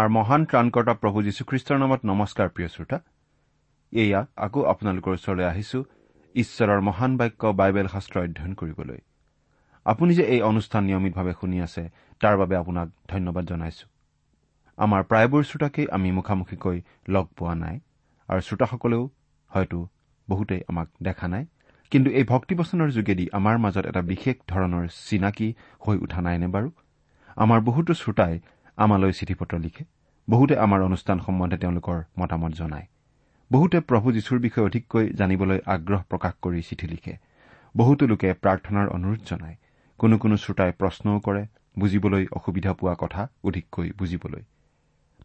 আমাৰ মহান ত্ৰাণকৰ্তা প্ৰভু যীশুখ্ৰীষ্টৰ নামত নমস্কাৰ প্ৰিয় শ্ৰোতা। এয়া আকৌ আপোনালোকৰ ওচৰলৈ আহিছো ঈশ্বৰৰ মহান বাক্য বাইবেল শাস্ত্ৰ অধ্যয়ন কৰিবলৈ। আপুনি যে এই অনুষ্ঠান নিয়মিতভাৱে শুনি আছে তাৰ বাবে আপোনাক ধন্যবাদ জনাইছো। আমাৰ প্ৰায়বোৰ শ্ৰোতাকেই আমি মুখামুখিকৈ লগ পোৱা নাই আৰু শ্ৰোতাসকলেও হয়তো বহুতেই আমাক দেখা নাই। কিন্তু এই ভক্তিবচনৰ যোগেদি আমাৰ মাজত এটা বিশেষ ধৰণৰ চিনাকি হৈ উঠা নাইনে বাৰু? আমাৰ বহুতো শ্ৰোতাই আমালৈ চিঠি পত্ৰ লিখে। বহুতে আমাৰ অনুষ্ঠান সম্বন্ধে তেওঁলোকৰ মতামত জনায়। বহুতে প্ৰভু যীশুৰ বিষয়ে অধিককৈ জানিবলৈ আগ্ৰহ প্ৰকাশ কৰি চিঠি লিখে। বহুতো লোকে প্ৰাৰ্থনাৰ অনুৰোধ জনায়। কোনো কোনো শ্ৰোতাই প্ৰশ্নও কৰে বুজিবলৈ অসুবিধা পোৱা কথা অধিককৈ বুজিবলৈ।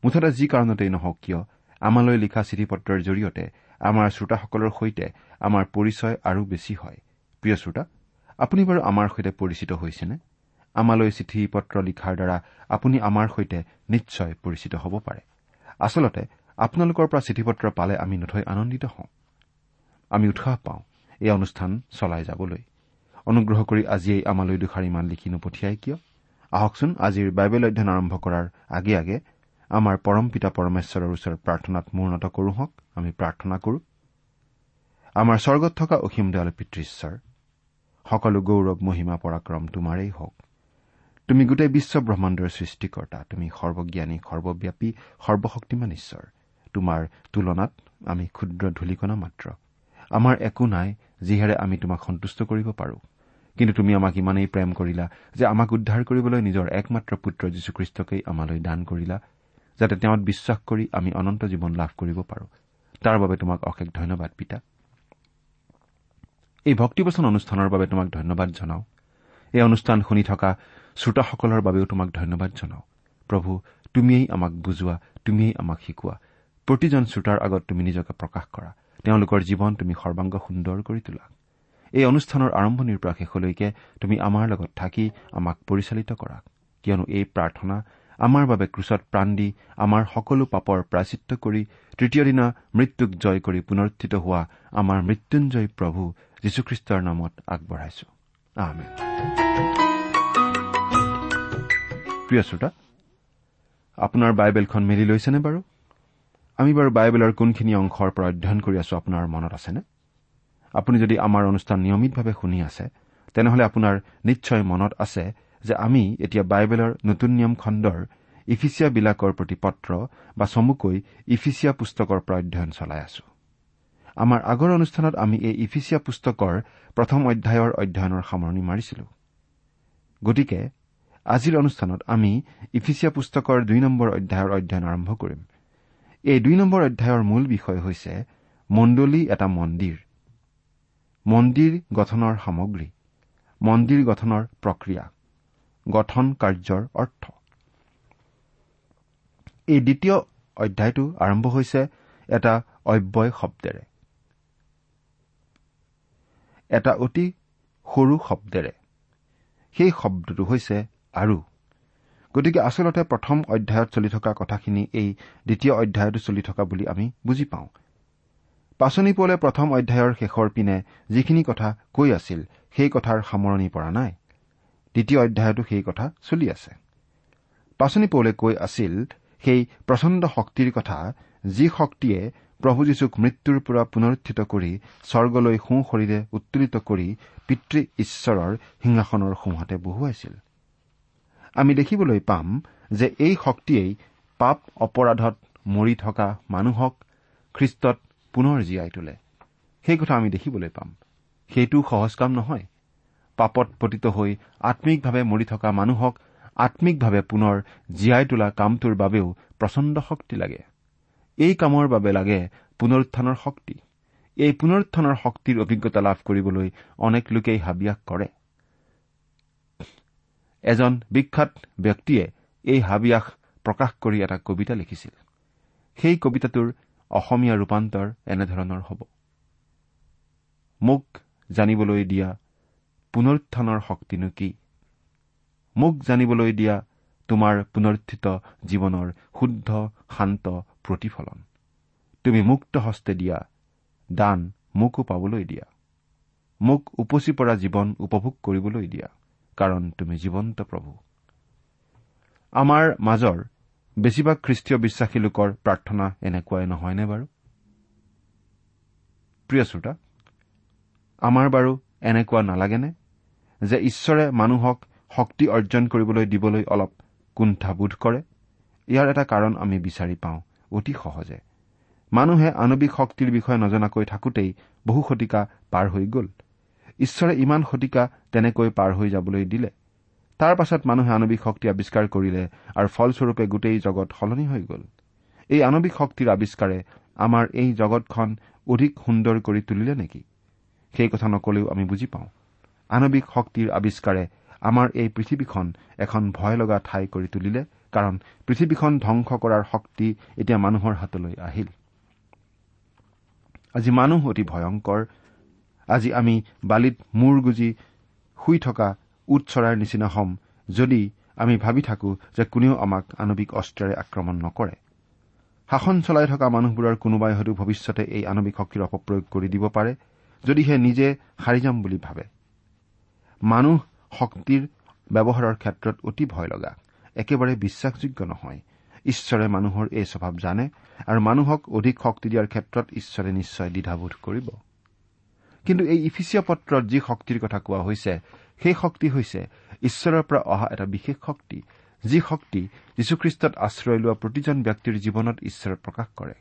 মুঠতে যি কাৰণতেই নহওক কিয় আমালৈ লিখা চিঠি পত্ৰৰ জৰিয়তে আমাৰ শ্ৰোতাসকলৰ সৈতে আমাৰ পৰিচয় আৰু বেছি হয়। প্ৰিয় শ্ৰোতা আপুনি বাৰু আমাৰ সৈতে পৰিচিত হৈছেনে? আমালৈ চিঠি পত্ৰ লিখাৰ দ্বাৰা আপুনি আমাৰ সৈতে নিশ্চয় পৰিচিত হ'ব পাৰে। আচলতে আপোনালোকৰ পৰা চিঠি পত্ৰ পালে আমি নথৈ আনন্দিত হওঁ। আমি উৎসাহ পাওঁ এই অনুষ্ঠান চলাই যাবলৈ। অনুগ্ৰহ কৰি আজিয়েই আমালৈ দুষাৰিমান লিখি নপঠিয়াই কিয়? আহকচোন আজিৰ বাইবেল অধ্যয়ন আৰম্ভ কৰাৰ আগে আগে। আমাৰ পৰম পিতা পৰমেশ্বৰৰ ওচৰত প্ৰাৰ্থনাত মূৰ্ণত কৰো হওক আমি প্ৰাৰ্থনা কৰো। আমাৰ স্বৰ্গত থকা অসীম দয়াল পিতৃশ্বৰ সকলো গৌৰৱ মহিমা পৰাক্ৰম তোমাৰেই হওক। তুমি গোটেই বিশ্ব ব্ৰহ্মাণ্ডৰ সৃষ্টিকৰ্তা তুমি সৰ্বজ্ঞানী সৰ্বব্যাপী সৰ্বশক্তিমান ঈশ্বৰ। তোমাৰ তুলনাত আমি ক্ষুদ্ৰ ধূলিকণা মাত্ৰ। আমাৰ একো নাই যিহেৰে আমি তোমাক সন্তুষ্ট কৰিব পাৰো। কিন্তু তুমি আমাক ইমানেই প্ৰেম কৰিলা যে আমাক উদ্ধাৰ কৰিবলৈ নিজৰ একমাত্ৰ পুত্ৰ যীশুখ্ৰীষ্টকেই আমালৈ দান কৰিলা যাতে তেওঁত বিশ্বাস কৰি আমি অনন্ত জীৱন লাভ কৰিব পাৰো। তাৰ বাবে তোমাক অশেষ ধন্যবাদ পিতা। এই ভক্তিবচন অনুষ্ঠানৰ বাবে তোমাক ধন্যবাদ জনাওঁ। এই অনুষ্ঠান শুনি থকা শ্ৰোতাসকলৰ বাবেও তোমাক ধন্যবাদ জনাওঁ। প্ৰভু তুমিয়েই আমাক বুজোৱা তুমিয়েই আমাক শিকোৱা। প্ৰতিজন শ্ৰোতাৰ আগত তুমি নিজকে প্ৰকাশ কৰা। তেওঁলোকৰ জীৱন তুমি সৰ্বাংগ সুন্দৰ কৰি তোলা। এই অনুষ্ঠানৰ আৰম্ভণিৰ পৰা শেষলৈকে তুমি আমাৰ লগত থাকি আমাক পৰিচালিত কৰা। কিয়নো এই প্ৰাৰ্থনা আমাৰ বাবে ক্ৰুচত প্ৰাণ দি আমাৰ সকলো পাপৰ প্ৰাচিত্য কৰি তৃতীয় দিনা মৃত্যুক জয় কৰি পুনৰুত্থিত হোৱা আমাৰ মৃত্যুঞ্জয় প্ৰভু যীশুখ্ৰীষ্টৰ নামত আগবঢ়াইছো। প্ৰিয় শ্ৰোতা আপোনাৰ বাইবেলখন মেলি লৈছেনে বাৰু? আমি বাৰু বাইবেলৰ কোনখিনি অংশৰ পৰা অধ্যয়ন কৰি আছো আপোনাৰ মনত আছেনে? আপুনি যদি আমাৰ অনুষ্ঠান নিয়মিতভাৱে শুনি আছে তেনেহলে আপোনাৰ নিশ্চয় মনত আছে যে আমি এতিয়া বাইবেলৰ নতুন নিয়ম খণ্ডৰ ইফিচিয়াবিলাকৰ প্ৰতি পত্ৰ বা চমুকৈ ইফিচিয়া পুস্তকৰ পৰা অধ্যয়ন চলাই আছো। আমাৰ আগৰ অনুষ্ঠানত আমি এই ইফিচিয়া পুস্তকৰ প্ৰথম অধ্যায়ৰ অধ্যয়নৰ সামৰণি মাৰিছিলো। গতিকে আজিৰ অনুষ্ঠানত আমি ইফিচিয়া পুস্তকৰ দুই নম্বৰ অধ্যায়ৰ অধ্যয়ন আৰম্ভ কৰিম। এই দুই নম্বৰ অধ্যায়ৰ মূল বিষয় হৈছে মণ্ডলী এটা মন্দিৰ। মন্দিৰ গঠনৰ সামগ্ৰী। মন্দিৰ গঠনৰ প্ৰক্ৰিয়া। গঠন কাৰ্যৰ অৰ্থ। এই দ্বিতীয় অধ্যায়টো আৰম্ভ হৈছে এটা অব্যয় শব্দেৰে। এটা অতি সৰু শব্দেৰে। সেই শব্দটো হৈছে আৰু। গতিকে আচলতে প্ৰথম অধ্যায়ত চলি থকা কথাখিনি এই দ্বিতীয় অধ্যায়তো চলি থকা বুলি আমি বুজি পাওঁ। পাচনি পলে প্ৰথম অধ্যায়ৰ শেষৰ পিনে যিখিনি কথা কৈ আছিল সেই কথাৰ সামৰণি পৰা নাই। দ্বিতীয় অধ্যায়তো সেই কথা চলি আছে। পাচনি পৌলে কৈ আছিল সেই প্ৰচণ্ড শক্তিৰ কথা যি শক্তিয়ে প্ৰভু যীশুক মৃত্যুৰ পৰা পুনৰুত্থিত কৰি স্বৰ্গলৈ সোঁ শৰীৰে উত্তোলিত কৰি পিতৃ ঈশ্বৰৰ সিংহাসনৰ সোঁহাতে বহুৱাইছিল। আমি দেখিবলৈ পাম যে এই শক্তিয়েই পাপ অপৰাধত মৰি থকা মানুহক খ্ৰীষ্টত পুনৰ জীয়াই তোলে। সেই কথা আমি দেখিবলৈ পাম। সেইটো সহজ কাম নহয়। পাপত পতিত হৈ আম্মিকভাৱে মৰি থকা মানুহক আম্মিকভাৱে পুনৰ জীয়াই তোলা কামটোৰ বাবেও প্ৰচণ্ড শক্তি লাগে। এই কামৰ বাবে লাগে পুনৰুত্থানৰ শক্তি। এই পুনৰুত্থানৰ শক্তিৰ অভিজ্ঞতা লাভ কৰিবলৈ অনেক লোকেই হাবিয়াস কৰে। এজন বিখ্যাত ব্যক্তিয়ে এই হাবিয়াস প্ৰকাশ কৰি এটা কবিতা লিখিছিল। সেই কবিতাটোৰ অসমীয়া ৰূপান্তৰ এনেধৰণৰ হ'ব। মোক জানিবলৈ দিয়া পুনৰুত্থানৰ শক্তিনো কি? মোক জানিবলৈ দিয়া তোমাৰ পুনৰুত্থিত জীৱনৰ শুদ্ধ শান্ত প্ৰতিফলন। তুমি মুক্ত হস্তে দিয়া দান মোকো পাবলৈ দিয়া। মোক উপচি পৰা জীৱন উপভোগ কৰিবলৈ দিয়া। কাৰণ তুমি জীৱন্ত প্ৰভু। আমাৰ মাজৰ বেছিভাগ খ্ৰীষ্টীয় বিশ্বাসী লোকৰ প্ৰাৰ্থনা এনেকুৱাই নহয়নে বাৰু? প্ৰিয় শ্ৰোতা আমাৰ বাৰু এনেকুৱা নালাগেনে যে ঈশ্বৰে মানুহক শক্তি অৰ্জন কৰিবলৈ দিবলৈ অলপ কুণ্ঠাবোধ কৰে? ইয়াৰ এটা কাৰণ আমি বিচাৰি পাওঁ অতি সহজে। মানুহে আণৱিক শক্তিৰ বিষয়ে নজনাকৈ থাকোতেই বহু শতিকা পাৰ হৈ গ'ল। ঈশ্বৰে ইমান শতিকা তেনেকৈ পাৰ হৈ যাবলৈ দিলে। তাৰ পাছত মানুহে আণৱিক শক্তি আৱিষ্কাৰ কৰিলে আৰু ফলস্বৰূপে গোটেই জগত সলনি হৈ গ'ল। এই আণৱিক শক্তিৰ আৱিষ্কাৰে আমাৰ এই জগতখন অধিক সুন্দৰ কৰি তুলিলে নেকি? সেই কথা নকলেও আমি বুজি পাওঁ। আণৱিক শক্তিৰ আৱিষ্কাৰে আমাৰ এই পৃথিৱীখন এখন ভয় লগা ঠাই কৰি তুলিলে কাৰণ পৃথিৱীখন ধ্বংস কৰাৰ শক্তি এতিয়া মানুহৰ হাতলৈ আহিল। আজি মানুহ অতি ভয়ংকৰ আজি আমি বালিত মূৰ গুজি শুই থকা উট চৰাইৰ নিচিনা হ'ম যদি আমি ভাবি থাকো যে কোনেও আমাক আণৱিক অস্ত্ৰেৰে আক্ৰমণ নকৰে। শাসন চলাই থকা মানুহবোৰৰ কোনোবাই হয়তো ভৱিষ্যতে এই আণৱিক শক্তিৰ অপপ্ৰয়োগ কৰি দিব পাৰে যদিহে নিজে সাৰি যাম বুলি ভাবে। মানুহ শক্তিৰ ব্যৱহাৰৰ ক্ষেত্ৰত অতি ভয় লগা একেবাৰে বিশ্বাসযোগ্য নহয়। ঈশ্বৰে মানুহৰ এই স্বভাৱ জানে আৰু মানুহক অধিক শক্তি দিয়াৰ ক্ষেত্ৰত ঈশ্বৰে নিশ্চয় দ্বিধাবোধ কৰিব। কিন্তু এই ইফিচিয়া পত্ৰত যি শক্তিৰ কথা কোৱা হৈছে সেই শক্তি হৈছে ঈশ্বৰৰ পৰা অহা এটা বিশেষ শক্তি যি শক্তি যীশুখ্ৰীষ্টত আশ্ৰয় লোৱা প্ৰতিজন ব্যক্তিৰ জীৱনত ঈশ্বৰে প্ৰকাশ কৰে।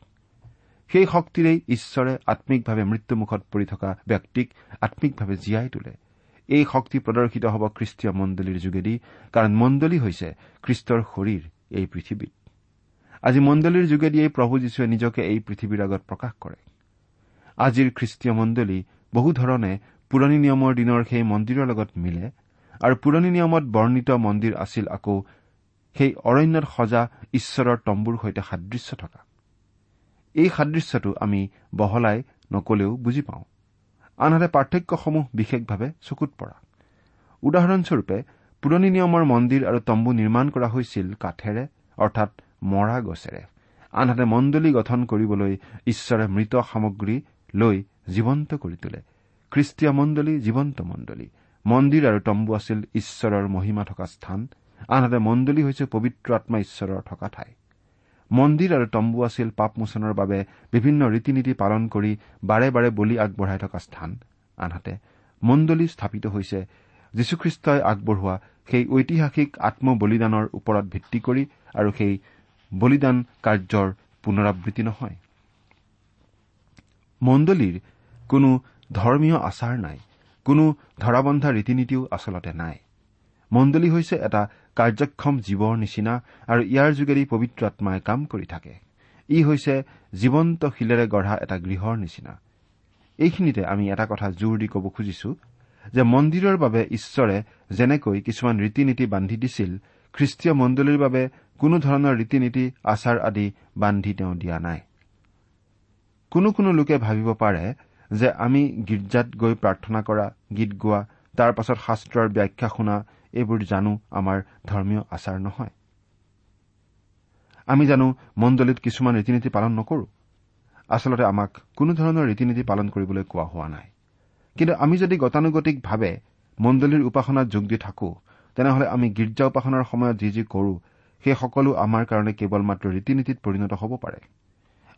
সেই শক্তিৰেই ঈশ্বৰে আম্মিকভাৱে মৃত্যুমুখত পৰি থকা ব্যক্তিক আম্মিকভাৱে জীয়াই তোলে। এই শক্তি প্ৰদৰ্শিত হ'ব খ্ৰীষ্টীয় মণ্ডলীৰ যোগেদি কাৰণ মণ্ডলী হৈছে খ্ৰীষ্টৰ শৰীৰ এই পৃথিৱীত। আজি মণ্ডলীৰ যোগেদিয়েই প্ৰভু যীশুৱে নিজকে এই পৃথিৱীৰ আগত প্ৰকাশ কৰে। আজিৰ খ্ৰীষ্টীয় মণ্ডলী বহু ধৰণে পুৰণি নিয়মৰ দিনৰ সেই মন্দিৰৰ লগত মিলে আৰু পুৰণি নিয়মত বৰ্ণিত মন্দিৰ আছিল আকৌ সেই অৰণ্যত সজা ঈশ্বৰৰ তম্বুৰ সৈতে সাদৃশ্য থকা। এই সাদৃশ্যটো আমি বহলাই নকলেও বুজি পাওঁ। আনহাতে পাৰ্থক্যসমূহ বিশেষভাৱে চকুত পৰা। উদাহৰণস্বৰূপে পুৰণি নিয়মৰ মন্দিৰ আৰু তম্বু নিৰ্মাণ কৰা হৈছিল কাঠেৰে অৰ্থাৎ মৰা গছেৰে। আনহাতে মণ্ডলী গঠন কৰিবলৈ ঈশ্বৰে মৃত সামগ্ৰী লৈ জীৱন্ত কৰি তোলে খ্ৰীষ্টীয় মণ্ডলী জীৱন্ত মণ্ডলী। মন্দিৰ আৰু তম্বু আছিল ঈশ্বৰৰ মহিমা থকা স্থান। আনহাতে মণ্ডলী হৈছে পবিত্ৰ আত্মা ঈশ্বৰৰ থকা ঠাই। মন্দিৰ আৰু তম্বু আছিল পাপমোচনৰ বাবে বিভিন্ন ৰীতি নীতি পালন কৰি বাৰে বাৰে বলি আগবঢ়াই থকা স্থান। আনহাতে মণ্ডলী স্থাপিত হৈছে যীশুখ্ৰীষ্টই আগবঢ়োৱা সেই ঐতিহাসিক আত্মবলিদানৰ ওপৰত ভিত্তি কৰি আৰু সেই বলিদান কাৰ্যৰ পুনৰাবৃত্তি নহয়। মণ্ডলীৰ কোনো ধৰ্মীয় আচাৰ নাই কোনো ধৰাবন্ধা ৰীতি নীতিও আচলতে নাই। মণ্ডলী হৈছে এটা কাৰ্যক্ষম জীৱৰ নিচিনা আৰু ইয়াৰ যোগেদি পবিত্ৰ আত্মাই কাম কৰি থাকে। ই হৈছে জীৱন্ত শিলেৰে গঢ়া এটা গৃহৰ নিচিনা। এইখিনিতে আমি এটা কথা জোৰ দি ক'ব খুজিছো যে মন্দিৰৰ বাবে ঈশ্বৰে যেনেকৈ কিছুমান ৰীতি নীতি বান্ধি দিছিল খ্ৰীষ্টীয় মণ্ডলীৰ বাবে কোনো ধৰণৰ ৰীতি নীতি আচাৰ আদি বান্ধি তেওঁ দিয়া নাই। কোনো কোনো লোকে ভাবিব পাৰে যে আমি গীৰ্জাত গৈ প্ৰাৰ্থনা কৰা গীত গোৱা তাৰ পাছত শাস্ত্ৰৰ ব্যাখ্যা শুনা এইবোৰ জানো আমাৰ ধৰ্মীয় আচাৰ নহয়। আমি জানো মণ্ডলীত কিছুমান ৰীতি নীতি পালন নকৰো। আচলতে আমাক কোনো ধৰণৰ ৰীতি নীতি পালন কৰিবলৈ কোৱা হোৱা নাই। কিন্তু আমি যদি গতানুগতিকভাৱে মণ্ডলীৰ উপাসনাত যোগ দি থাকো তেনেহলে আমি গীৰ্জা উপাসনাৰ সময়ত যি যি কৰো সেই সকলো আমাৰ কাৰণে কেৱল মাত্ৰ ৰীতি নীতিত পৰিণত হ'ব পাৰে।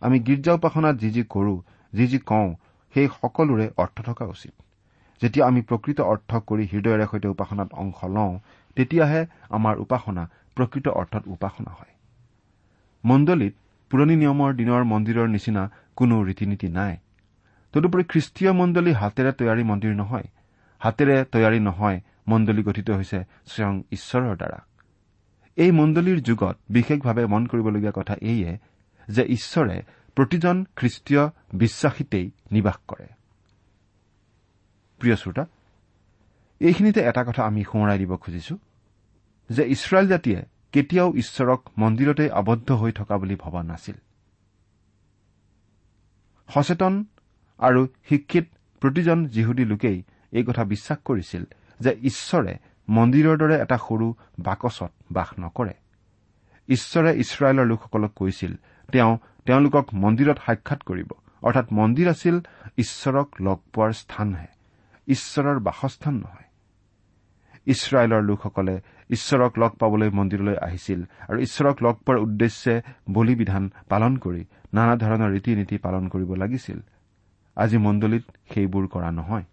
আমি গীৰ্জা উপাসনাত যি যি কৰো যি যি কওঁ সেই সকলোৰে অৰ্থ থকা উচিত। যেতিয়া আমি প্ৰকৃত অৰ্থ কৰি হৃদয়ৰে সৈতে উপাসনাত অংশ লওঁ তেতিয়াহে আমাৰ উপাসনা প্ৰকৃত অৰ্থত উপাসনা হয়। মণ্ডলীত পুৰণি নিয়মৰ দিনৰ মন্দিৰৰ নিচিনা কোনো ৰীতি নীতি নাই। তদুপৰি খ্ৰীষ্টীয় মণ্ডলী হাতেৰে তৈয়াৰী মন্দিৰ নহয়। হাতেৰে তৈয়াৰী নহয় মণ্ডলী গঠিত হৈছে স্বয়ং ঈশ্বৰৰ দ্বাৰা। এই মণ্ডলীৰ যুগত বিশেষভাৱে মন কৰিবলগীয়া কথা এইয়ে যে ঈশ্বৰে প্ৰতিজন খ্ৰীষ্টীয় বিশ্বাসীতেই নিবাস কৰে। প্ৰিয় শ্ৰোতা এইখিনিতে এটা কথা আমি সোঁৱৰাই দিব খুজিছো যে ইছৰাইল জাতিয়ে কেতিয়াও ঈশ্বৰক মন্দিৰতে আবদ্ধ হৈ থকা বুলি ভবা নাছিল। সচেতন আৰু শিক্ষিত প্ৰতিজন যিহুদী লোকেই এই কথা বিশ্বাস কৰিছিল যে ঈশ্বৰে মন্দিৰৰ দৰে এটা সৰু বাকচত বাস নকৰে। ঈশ্বৰে ইছৰাইলৰ লোকসকলক কৈছিল তেওঁ তেওঁলোকক মন্দিৰত সাক্ষাৎ কৰিব। অৰ্থাৎ মন্দিৰ আছিল ঈশ্বৰক লগ পোৱাৰ স্থানহে। ঈশ্বৰৰ বাসস্থান নহয়। ইছৰাইলৰ লোকসকলে ঈশ্বৰক লগ পাবলৈ মন্দিৰলৈ আহিছিল আৰু ঈশ্বৰক লগ পোৱাৰ উদ্দেশ্যে বলি বিধান পালন কৰি নানা ধৰণৰ ৰীতি নীতি পালন কৰিব লাগিছিল। আজি মণ্ডলীত সেইবোৰ কৰা নহয়।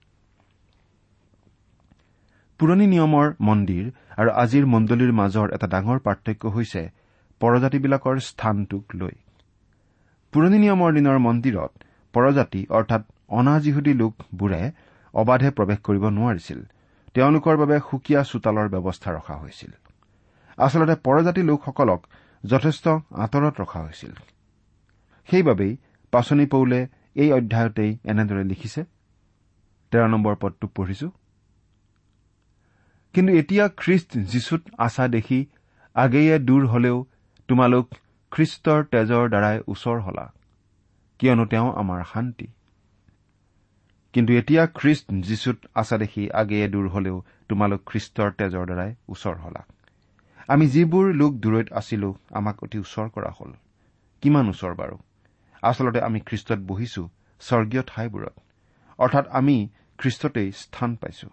পুৰণি নিয়মৰ মন্দিৰ আৰু আজিৰ মণ্ডলীৰ মাজৰ এটা ডাঙৰ পাৰ্থক্য হৈছে পৰজাতিবিলাকৰ স্থানটোক লৈ। পুৰণি নিয়মৰ দিনৰ মন্দিৰত পৰজাতি অৰ্থাৎ অনাজিহুদী লোকবোৰে অবাধে প্ৰৱেশ কৰিব নোৱাৰিছিল। তেওঁলোকৰ বাবে সুকীয়া চোতালৰ ব্যৱস্থা ৰখা হৈছিল। আচলতে পৰজাতি লোকসকলক যথেষ্ট আঁতৰত ৰখা হৈছিল। সেইবাবেই পাচনি পৌলে এই অধ্যায়তেই এনেদৰে লিখিছে। তেৰ নম্বৰ পদটো পঢ়িছো। কিন্তু এতিয়া খ্ৰীষ্ট যীশুত আশা দেখি আগেয়ে দূৰ হলেও তোমালোক খ্ৰীষ্টৰ তেজৰ দ্বাৰাই ওচৰ হলা কিয়নো তেওঁ আমাৰ শান্তি। কিন্তু এতিয়া খ্ৰীষ্ট যীশুত আশা দেখি আগেয়ে দূৰ হলেও তোমালোক খ্ৰীষ্টৰ তেজৰ দ্বাৰাই ওচৰ হলা। আমি যিবোৰ লোক দূৰৈত আছিলো আমাক অতি ওচৰ কৰা হল। কিমান ওচৰ বাৰু? আচলতে আমি খ্ৰীষ্টত বহিছো স্বৰ্গীয় ঠাইবোৰত। অৰ্থাৎ আমি খ্ৰীষ্টতেই স্থান পাইছো।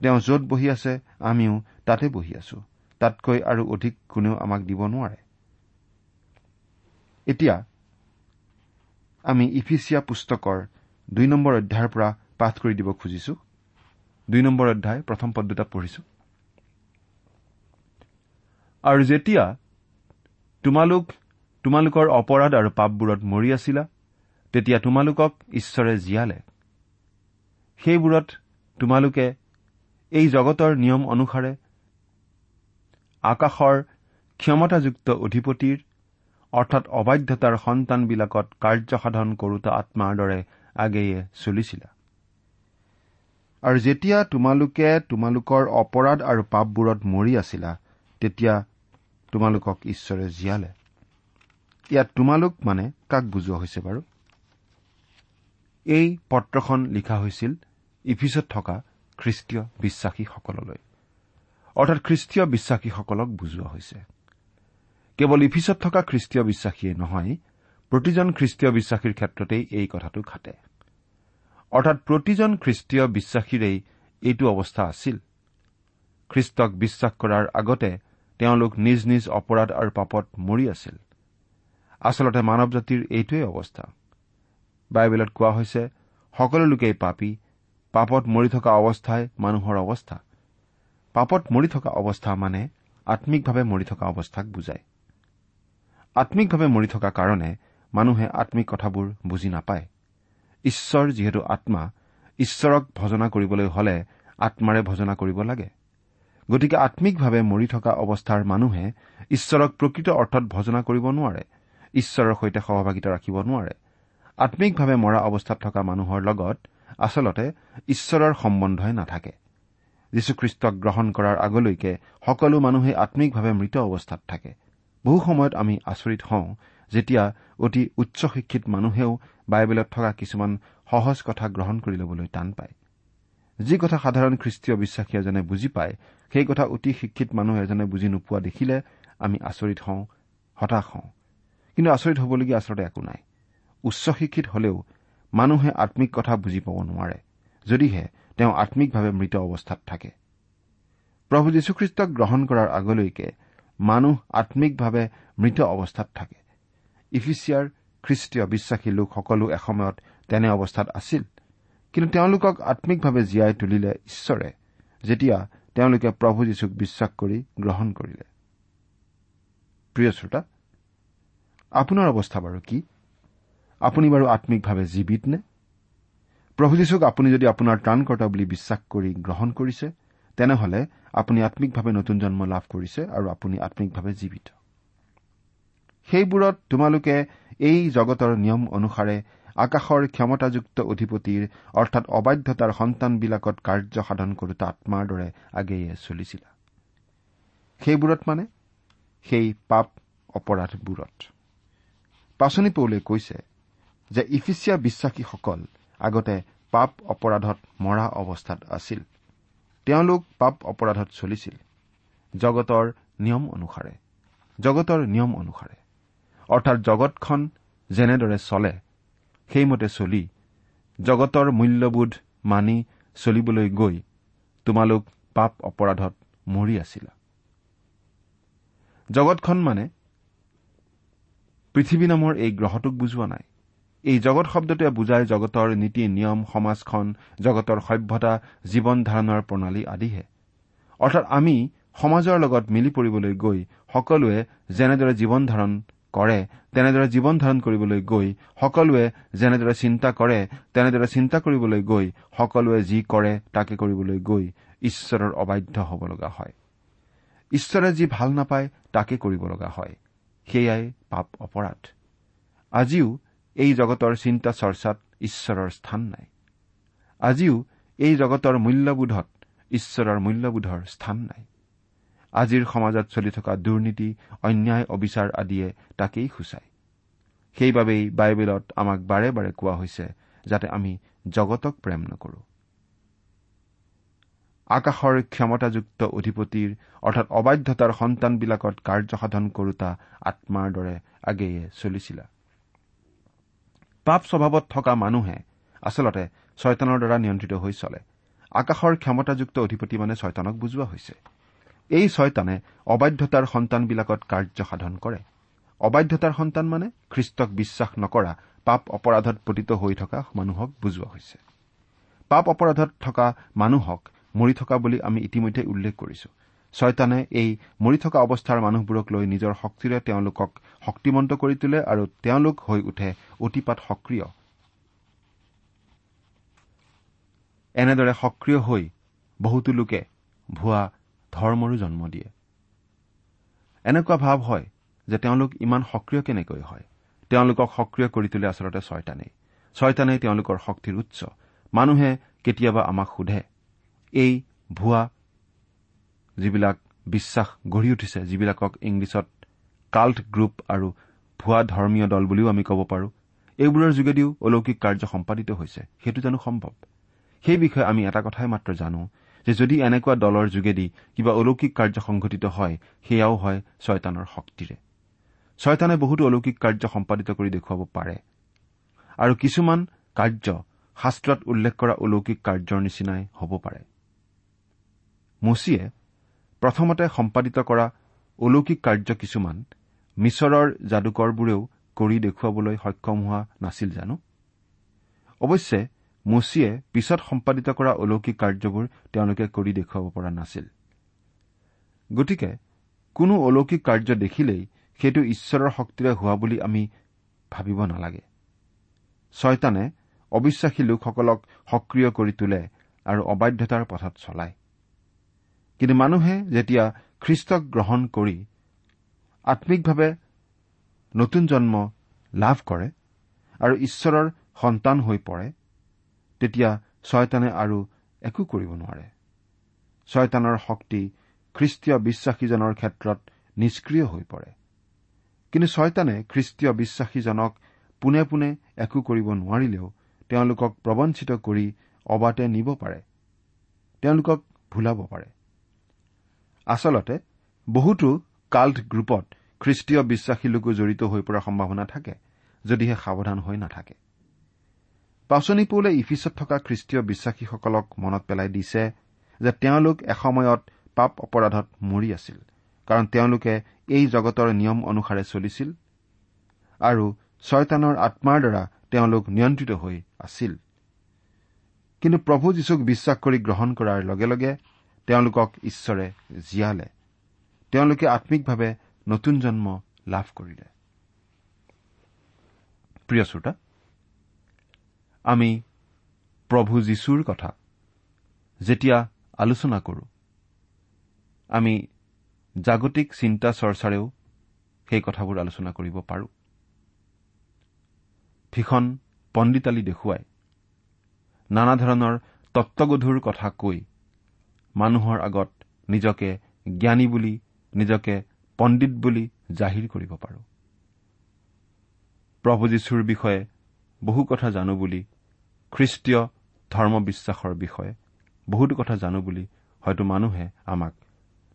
তেওঁ য'ত বহি আছে আমিও তাতে বহি আছো। তাতকৈ আৰু অধিক কোনেও আমাক দিব নোৱাৰে। এতিয়া আমি ইফিচিয়া পুস্তকৰ দুই নম্বৰ অধ্যায়ৰ পৰা পাঠ কৰি দিব খুজিছো। দুই নম্বৰ অধ্যায় প্ৰথম পদ দুটা পঢ়িছো। আৰু যেতিয়া তোমালোক তোমালোকৰ অপৰাধ আৰু পাপবোৰত মৰি আছিলা তেতিয়া তোমালোকক ঈশ্বৰে জীয়ালে। সেইবোৰত তোমালোকে এই জগতৰ নিয়ম অনুসাৰে আকাশৰ ক্ষমতাযুক্ত অধিপতিৰ অৰ্থাৎ অবাধ্যতাৰ সন্তানবিলাকত কাৰ্যসাধন কৰোতা আত্মাৰ দৰে আগেয়ে চলিছিলা। আৰু যেতিয়া তোমালোকে তোমালোকৰ অপৰাধ আৰু পাপবোৰত মৰি আছিলা তেতিয়া তোমালোকক ঈশ্বৰে জীয়ালে। ইয়াত তোমালোক মানে কাক বুজোৱা হৈছে বাৰু? এই পত্ৰখন লিখা হৈছিল ইফিচত থকা খ্ৰীষ্টীয় বিশ্বাসীসকললৈ। অৰ্থাৎ খ্ৰীষ্টীয় বিশ্বাসীসকলক বুজোৱা হৈছে। কেৱল ইফিচত থকা খ্ৰীষ্টীয় বিশ্বাসীয়ে নহয় প্ৰতিজন খ্ৰীষ্টীয় বিশ্বাসীৰ ক্ষেত্ৰতেই এই কথাটো খাটে অৰ্থাৎ প্ৰতিজন খ্ৰীষ্টীয় বিশ্বাসীৰেই এইটো অৱস্থা আছিল। খ্ৰীষ্টক বিশ্বাস কৰাৰ আগতে তেওঁলোক নিজ নিজ অপৰাধ আৰু পাপত মৰি আছিল। আচলতে মানৱ জাতিৰ এইটোৱেই অৱস্থা। বাইবেলত কোৱা হৈছে সকলো লোকেই পাপী পাপত মৰি থকা অৱস্থাই মানুহৰ অৱস্থা। পাপত মৰি থকা অৱস্থা মানে আম্মিকভাৱে মৰি থকা অৱস্থাক বুজায়। আম্মিকভাৱে মৰি থকা কাৰণে মানুহে আম্মিক কথাবোৰ বুজি নাপায়। ঈশ্বৰ যিহেতু আত্মা ঈশ্বৰক ভজনা কৰিবলৈ হলে আত্মাৰে ভজনা কৰিব লাগে। গতিকে আম্মিকভাৱে মৰি থকা অৱস্থাৰ মানুহে ঈশ্বৰক প্ৰকৃত অৰ্থত ভজনা কৰিব নোৱাৰে ঈশ্বৰৰ সৈতে সহভাগিতা ৰাখিব নোৱাৰে। আম্মিকভাৱে মৰা অৱস্থাত থকা মানুহৰ লগত আচলতে ঈশ্বৰৰ সম্বন্ধই নাথাকে। যীশুখ্ৰীষ্টক গ্ৰহণ কৰাৰ আগলৈকে সকলো মানুহে আম্মিকভাৱে মৃত অৱস্থাত থাকে। বহু সময়ত আমি আচৰিত হওঁ যেতিয়া অতি উচ্চ শিক্ষিত মানুহেও বাইবেলত থকা কিছুমান সহজ কথা গ্ৰহণ কৰি ল'বলৈ টান পায়। যি কথা সাধাৰণ খ্ৰীষ্টীয় বিশ্বাসী এজনে বুজি পায় সেই কথা অতি শিক্ষিত মানুহ এজনে বুজি নোপোৱা দেখিলে আমি আচৰিত হওঁ হতাশ হওঁ। কিন্তু আচৰিত হ'বলগীয়া আচলতে একো নাই। উচ্চ শিক্ষিত হলেও মানুহে আম্মিক কথা বুজি পাব নোৱাৰে যদিহে তেওঁ আম্মিকভাৱে মৃত অৱস্থাত থাকে। প্ৰভু যীশুখ্ৰীষ্টক গ্ৰহণ কৰাৰ আগলৈকে মানুহ আম্মিকভাৱে মৃত অৱস্থাত থাকে। ইফিচিয়াৰ খ্ৰীষ্টীয় বিশ্বাসী লোকসকলো এসময়ত তেনে অৱস্থাত আছিল। কিন্তু তেওঁলোকক আম্মিকভাৱে জীয়াই তুলিলে ঈশ্বৰে যেতিয়া তেওঁলোকে প্ৰভু যীশুক বিশ্বাস কৰি গ্ৰহণ কৰিলে। প্ৰিয় শ্ৰোতা আপোনাৰ অৱস্থা বাৰু কি? আপুনি বাৰু আম্মিকভাৱে জীৱিত নে? প্ৰভু যীশুক আপুনি যদি আপোনাৰ ত্ৰাণকৰ্তা বুলি বিশ্বাস কৰি গ্ৰহণ কৰিছে তেনেহলে আপুনি আম্মিকভাৱে নতুন জন্ম লাভ কৰিছে আৰু আপুনি আম্মিকভাৱে জীৱিত। সেইবোৰত তোমালোকে এই জগতৰ নিয়ম অনুসাৰে আকাশৰ ক্ষমতাযুক্ত অধিপতিৰ অৰ্থাৎ অবাধ্যতাৰ সন্তানবিলাকত কাৰ্য সাধন কৰোতা আত্মাৰ দৰে আগেয়ে চলিছিলা। সেইবোৰত মানে? সেই পাপ অপৰাধবোৰত। পাচনি পৌলে কৈছে যে ইফিচিয়া বিশ্বাসীসকল আগতে পাপ অপৰাধত মৰা অৱস্থাত আছিল। তেওঁলোক পাপ অপৰাধত চলিছিল। জগতৰ নিয়ম অনুসাৰে। জগতৰ নিয়ম অনুসাৰে। অৰ্থাৎ জগতখন যেনেদৰে চলে সেইমতে চলি। জগতৰ মূল্যবোধ মানি চলিবলৈ গৈ তোমালোক পাপ অপৰাধত মৰি আছিলা। জগতখন মানে পৃথিৱী নামৰ এই গ্ৰহটোক বুজোৱা নাই। এই জগত শব্দটোৱে বুজায় জগতৰ নীতি নিয়ম সমাজখন জগতৰ সভ্যতা জীৱন ধাৰণৰ প্ৰণালী আদিহে। অৰ্থাৎ আমি সমাজৰ লগত মিলি পৰিবলৈ গৈ সকলোৱে যেনেদৰে জীৱন ধাৰণ কৰে তেনেদৰে জীৱন ধাৰণ কৰিবলৈ গৈ সকলোৱে যেনেদৰে চিন্তা কৰে তেনেদৰে চিন্তা কৰিবলৈ গৈ সকলোৱে যি কৰে তাকে কৰিবলৈ গৈ ঈশ্বৰৰ অবাধ্য হ'ব লগা হয়। ঈশ্বৰে যি ভাল নাপায় তাকে কৰিব লগা হয়। সেয়াই পাপ অপৰাধ। আজিও এই জগতৰ চিন্তা চৰ্চাত ঈশ্বৰৰ স্থান নাই। আজিও এই জগতৰ মূল্যবোধত ঈশ্বৰৰ মূল্যবোধৰ স্থান নাই। আজিৰ সমাজত চলি থকা দুৰ্নীতি অন্যায় অবিচাৰ আদিয়ে তাকেই সূচায়। সেইবাবেই বাইবেলত আমাক বাৰে বাৰে কোৱা হৈছে যাতে আমি জগতক প্ৰেম নকৰো। আকাশৰ ক্ষমতাযুক্ত অধিপতিৰ অৰ্থাৎ অবাধ্যতাৰ সন্তানবিলাকত কাৰ্যসাধন কৰোতা আত্মাৰ দৰে আগেয়ে চলিছিলা। পাপ স্বভাৱত থকা মানুহে আচলতে ছয়তানৰ দ্বাৰা নিয়ন্ত্ৰিত হৈ চলে। আকাশৰ ক্ষমতাযুক্ত অধিপতি মানে ছয়তানক বুজোৱা হৈছে। এই ছয়তানে অবাধ্যতাৰ সন্তানবিলাকত কাৰ্য সাধন কৰে। অবাধ্যতাৰ সন্তান মানে খ্ৰীষ্টক বিশ্বাস নকৰা পাপ অপৰাধত পতিত হৈ থকা মানুহক বুজোৱা হৈছে। পাপ অপৰাধত থকা মানুহক মৰি থকা বুলি আমি ইতিমধ্যে উল্লেখ কৰিছো। ছয়তানে এই মৰি থকা অৱস্থাৰ মানুহবোৰক লৈ নিজৰ শক্তিৰে তেওঁলোকক শক্তিমন্ত কৰি তোলে আৰু তেওঁলোক হৈ উঠে অতিপাত সক্ৰিয়। এনেদৰে সক্ৰিয় হৈ বহুতো লোকে ভুৱা ধৰ্মৰো জন্ম দিয়ে। এনেকুৱা ভাৱ হয় যে তেওঁলোক ইমান সক্ৰিয় কেনেকৈ হয়? তেওঁলোকক সক্ৰিয় কৰি তোলে আচলতে ছয়তানেই। ছয়তানেই তেওঁলোকৰ শক্তিৰ উৎস। মানুহে কেতিয়াবা আমাক সোধে এই ভুৱা যিবিলাক বিশ্বাস গঢ়ি উঠিছে যিবিলাকক ইংলিছত কাল্ট গ্ৰুপ আৰু ভুৱা ধৰ্মীয় দল বুলিও আমি ক'ব পাৰোঁ এইবোৰৰ যোগেদিও অলৌকিক কাৰ্য সম্পাদিত হৈছে। সেইটো জানো সম্ভৱ? সেই বিষয়ে আমি এটা কথাই মাত্ৰ জানো যে যদি এনেকুৱা দলৰ যোগেদি কিবা অলৌকিক কাৰ্য সংঘটিত হয় সেয়াও হয় ছয়তানৰ শক্তিৰে। ছয়তানে বহুতো অলৌকিক কাৰ্য সম্পাদিত কৰি দেখুৱাব পাৰে। আৰু কিছুমান কাৰ্য শাস্ত্ৰত উল্লেখ কৰা অলৌকিক কাৰ্যৰ নিচিনাই হ'ব পাৰে। মুচিয়ে প্ৰথমতে সম্পাদিত কৰা অলৌকিক কাৰ্য কিছুমান মিছৰৰ যাদুকৰবোৰেও কৰি দেখুৱাবলৈ সক্ষম হোৱা নাছিল জানো? অৱশ্যে মুচিয়ে পিছত সম্পাদিত কৰা অলৌকিক কাৰ্যবোৰ তেওঁলোকে কৰি দেখুৱাব পৰা নাছিল। গতিকে কোনো অলৌকিক কাৰ্য দেখিলেই সেইটো ঈশ্বৰৰ শক্তিৰে হোৱা বুলি আমি ভাবিব নালাগে। ছয়তানে অবিশ্বাসী লোকসকলক সক্ৰিয় কৰি তোলে আৰু অবাধ্যতাৰ পথত চলায়। কিন্তু মানুহে যেতিয়া খ্ৰীষ্টক গ্ৰহণ কৰি আম্মিকভাৱে নতুন জন্ম লাভ কৰে আৰু ঈশ্বৰৰ সন্তান হৈ পৰে তেতিয়া ছয়তানে আৰু একো কৰিব নোৱাৰে। ছয়তানৰ শক্তি খ্ৰীষ্টীয় বিশ্বাসীজনৰ ক্ষেত্ৰত নিষ্ক্ৰিয় হৈ পৰে। কিন্তু ছয়তানে খ্ৰীষ্টীয় বিশ্বাসীজনক পোনে পোনে একো কৰিব নোৱাৰিলেও তেওঁলোকক প্ৰবঞ্চিত কৰি অবাতে নিব পাৰে। তেওঁলোকক ভুলাব পাৰে। আচলতে বহুতো কাল্ট গ্ৰুপত খ্ৰীষ্টীয় বিশ্বাসী লোকো জড়িত হৈ পৰাৰ সম্ভাৱনা থাকে যদিহে সাৱধান হৈ নাথাকে। পাচনি পৌলে ইফিচত থকা খ্ৰীষ্টীয় বিশ্বাসীসকলক মনত পেলাই দিছে যে তেওঁলোক এসময়ত পাপ অপৰাধত মৰি আছিল কাৰণ তেওঁলোকে এই জগতৰ নিয়ম অনুসাৰে চলিছিল আৰু ছয়তানৰ আত্মাৰ দ্বাৰা তেওঁলোক নিয়ন্ত্ৰিত হৈ আছিল। কিন্তু প্ৰভু যীশুক বিশ্বাস কৰি গ্ৰহণ কৰাৰ লগে লগে তেওঁলোকক ঈশ্বৰে জীয়ালে। তেওঁলোকে আম্মিকভাৱে নতুন জন্ম লাভ কৰিলে। প্ৰিয় শ্ৰোতা আমি প্ৰভু যীশুৰ কথা যেতিয়া আলোচনা কৰো আমি জাগতিক চিন্তা চৰ্চাৰেও সেই কথাবোৰ আলোচনা কৰিব পাৰোঁ। ভীষণ পণ্ডিতালী দেখুৱাই নানা ধৰণৰ তত্বগধুৰ কথা কৈ মানুহৰ আগত নিজকে জ্ঞানী বুলি নিজকে পণ্ডিত বুলি জাহিৰ কৰিব পাৰো। প্ৰভু যীশুৰ বিষয়ে বহু কথা জানো বুলি খ্ৰীষ্টীয় ধৰ্ম বিশ্বাসৰ বিষয়ে বহুতো কথা জানো বুলি হয়তো মানুহে আমাক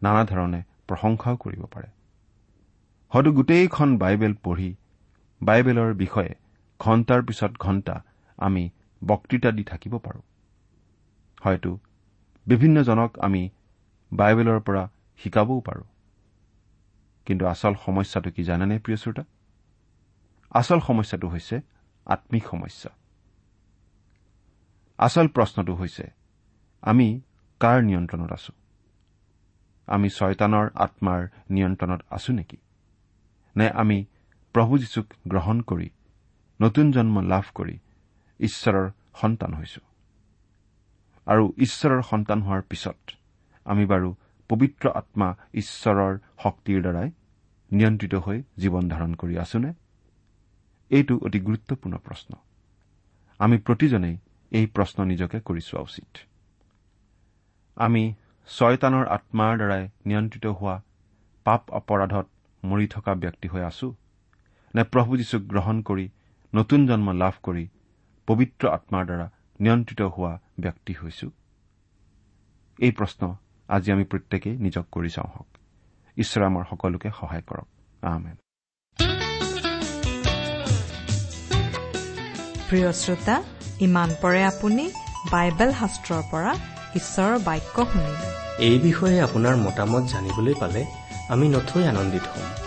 নানা ধৰণে প্ৰশংসাও কৰিব পাৰে। হয়তো গোটেইখন বাইবেল পঢ়ি বাইবেলৰ বিষয়ে ঘণ্টাৰ পিছত ঘণ্টা আমি বক্তৃতা দি থাকিব পাৰোঁ। হয়তো বিভিন্নজনক আমি বাইবেলৰ পৰা শিকাবও পাৰোঁ। কিন্তু আচল সমস্যাটো কি জানেনে প্ৰিয় শ্ৰোতা? আচল সমস্যাটো হৈছে আম্মিক সমস্যা। আচল প্ৰশ্নটো হৈছে আমি কাৰ নিয়ন্ত্ৰণত আছো? আমি ছয়তানৰ আত্মাৰ নিয়ন্ত্ৰণত আছো নেকি? নে আমি প্ৰভু যীশুক গ্ৰহণ কৰি নতুন জন্ম লাভ কৰি ঈশ্বৰৰ সন্তান হৈছো? আৰু ঈশ্বৰৰ সন্তান হোৱাৰ পিছত আমি বাৰু পবিত্ৰ আত্মা ঈশ্বৰৰ শক্তিৰ দ্বাৰাই নিয়ন্ত্ৰিত হৈ জীৱন ধাৰণ কৰি আছোনে? এইটো অতি গুৰুত্বপূৰ্ণ প্ৰশ্ন। আমি প্ৰতিজনেই এই প্ৰশ্ন নিজকে কৰি চোৱা উচিত। আমি ছয়তানৰ আত্মাৰ দ্বাৰাই নিয়ন্ত্ৰিত হোৱা পাপ অপৰাধত মৰি থকা ব্যক্তি হৈ আছো নে প্ৰভু যীশুক গ্ৰহণ কৰি নতুন জন্ম লাভ কৰি পবিত্ৰ আত্মাৰ দ্বাৰা নিয়ন্ত্ৰিত হোৱা ব্যক্তি হৈছো। এই প্ৰশ্ন আজি আমি প্ৰত্যেকেই নিজক কৰি চাওঁ হওক। ঈশ্বৰে আমাৰ সকলোকে সহায় কৰক। আহমেন প্ৰিয় শ্ৰোতা ইমান পৰে আপুনি বাইবেল শাস্ত্ৰৰ পৰা ঈশ্বৰৰ বাক্য শুনিলে এই বিষয়ে আপোনাৰ মতামত জানিবলৈ পালে আমি নথৈ আনন্দিত হ'ম।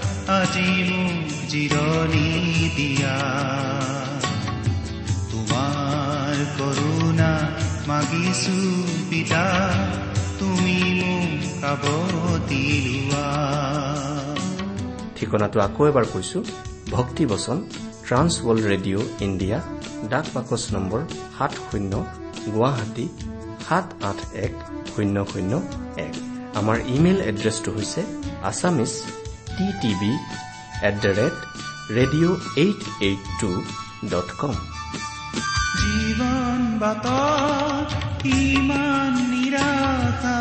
আজি মোক জিৰণি দিয়া তোমাৰ কৰোণা মাগিছো পিতা তুমি মোক কাবতি লোৱা ঠিকনাটো আকৌ এবাৰ কৈছো ভক্তিবচন ট্ৰান্স ৱৰ্ল্ড ৰেডিঅ' ইণ্ডিয়া ডাক বাকচ নম্বৰ সাত শূন্য গুৱাহাটী সাত আঠ এক শূন্য শূন্য এক। আমাৰ ইমেইল এড্ৰেছটো হৈছে Assamese T TV at the rate radio' eight eight two dot com জীৱন বাটত ইমান নিৰাশা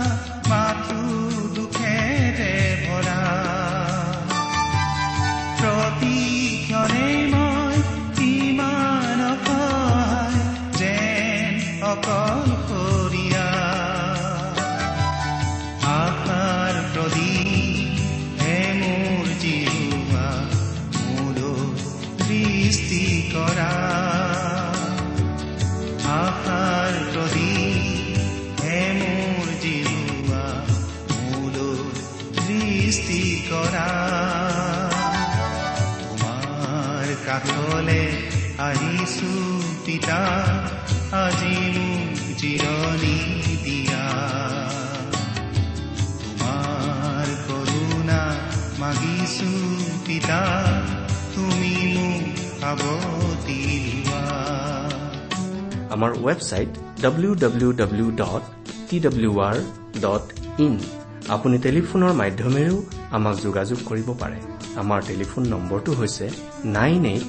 পিতা আজি মোক জিৰণি দিয়া তোমাৰ কৰোণা মাগিছো পিতা তুমি মোক সাৱতি লোৱা আমাৰ website W W W dot T W R dot in আপুনি টেলিফোনৰ মাধ্যমেৰেও আমাক যোগাযোগ কৰিব পাৰে। আমাৰ টেলিফোন নম্বৰটো হৈছে nine eight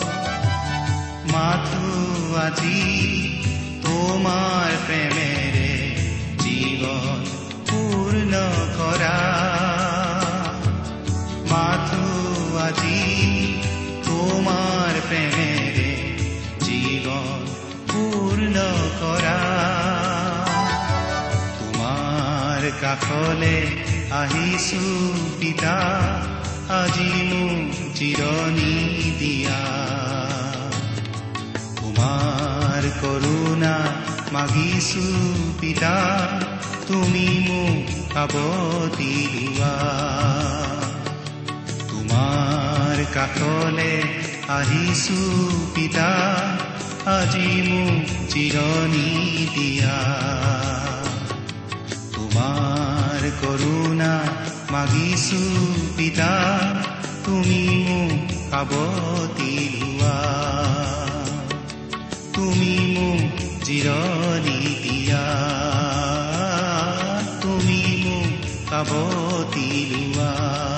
মাথো আজি তোমাৰ প্ৰেমেৰে জীৱন পূৰ্ণ কৰা। মাথো আজি তোমাৰ প্ৰেমেৰে জীৱন পূৰ্ণ কৰা। তোমাৰ কাষলে আহিছো পিতা আজি মোক জিৰণি দিয়া। তোমাৰ কৰোণা মাগিছো পিতা তুমি মোক সাৱতি লোৱা তোমাৰ কাষলে আহিছো পিতা আজি মোক জিৰণি দিয়া। তোমাৰ কৰোণা মাগিছো পিতা তুমি মোক সাৱতি লোৱা তুমি মোক জিৰণি দিয়া। তুমি মোক সাৱতি লোৱা।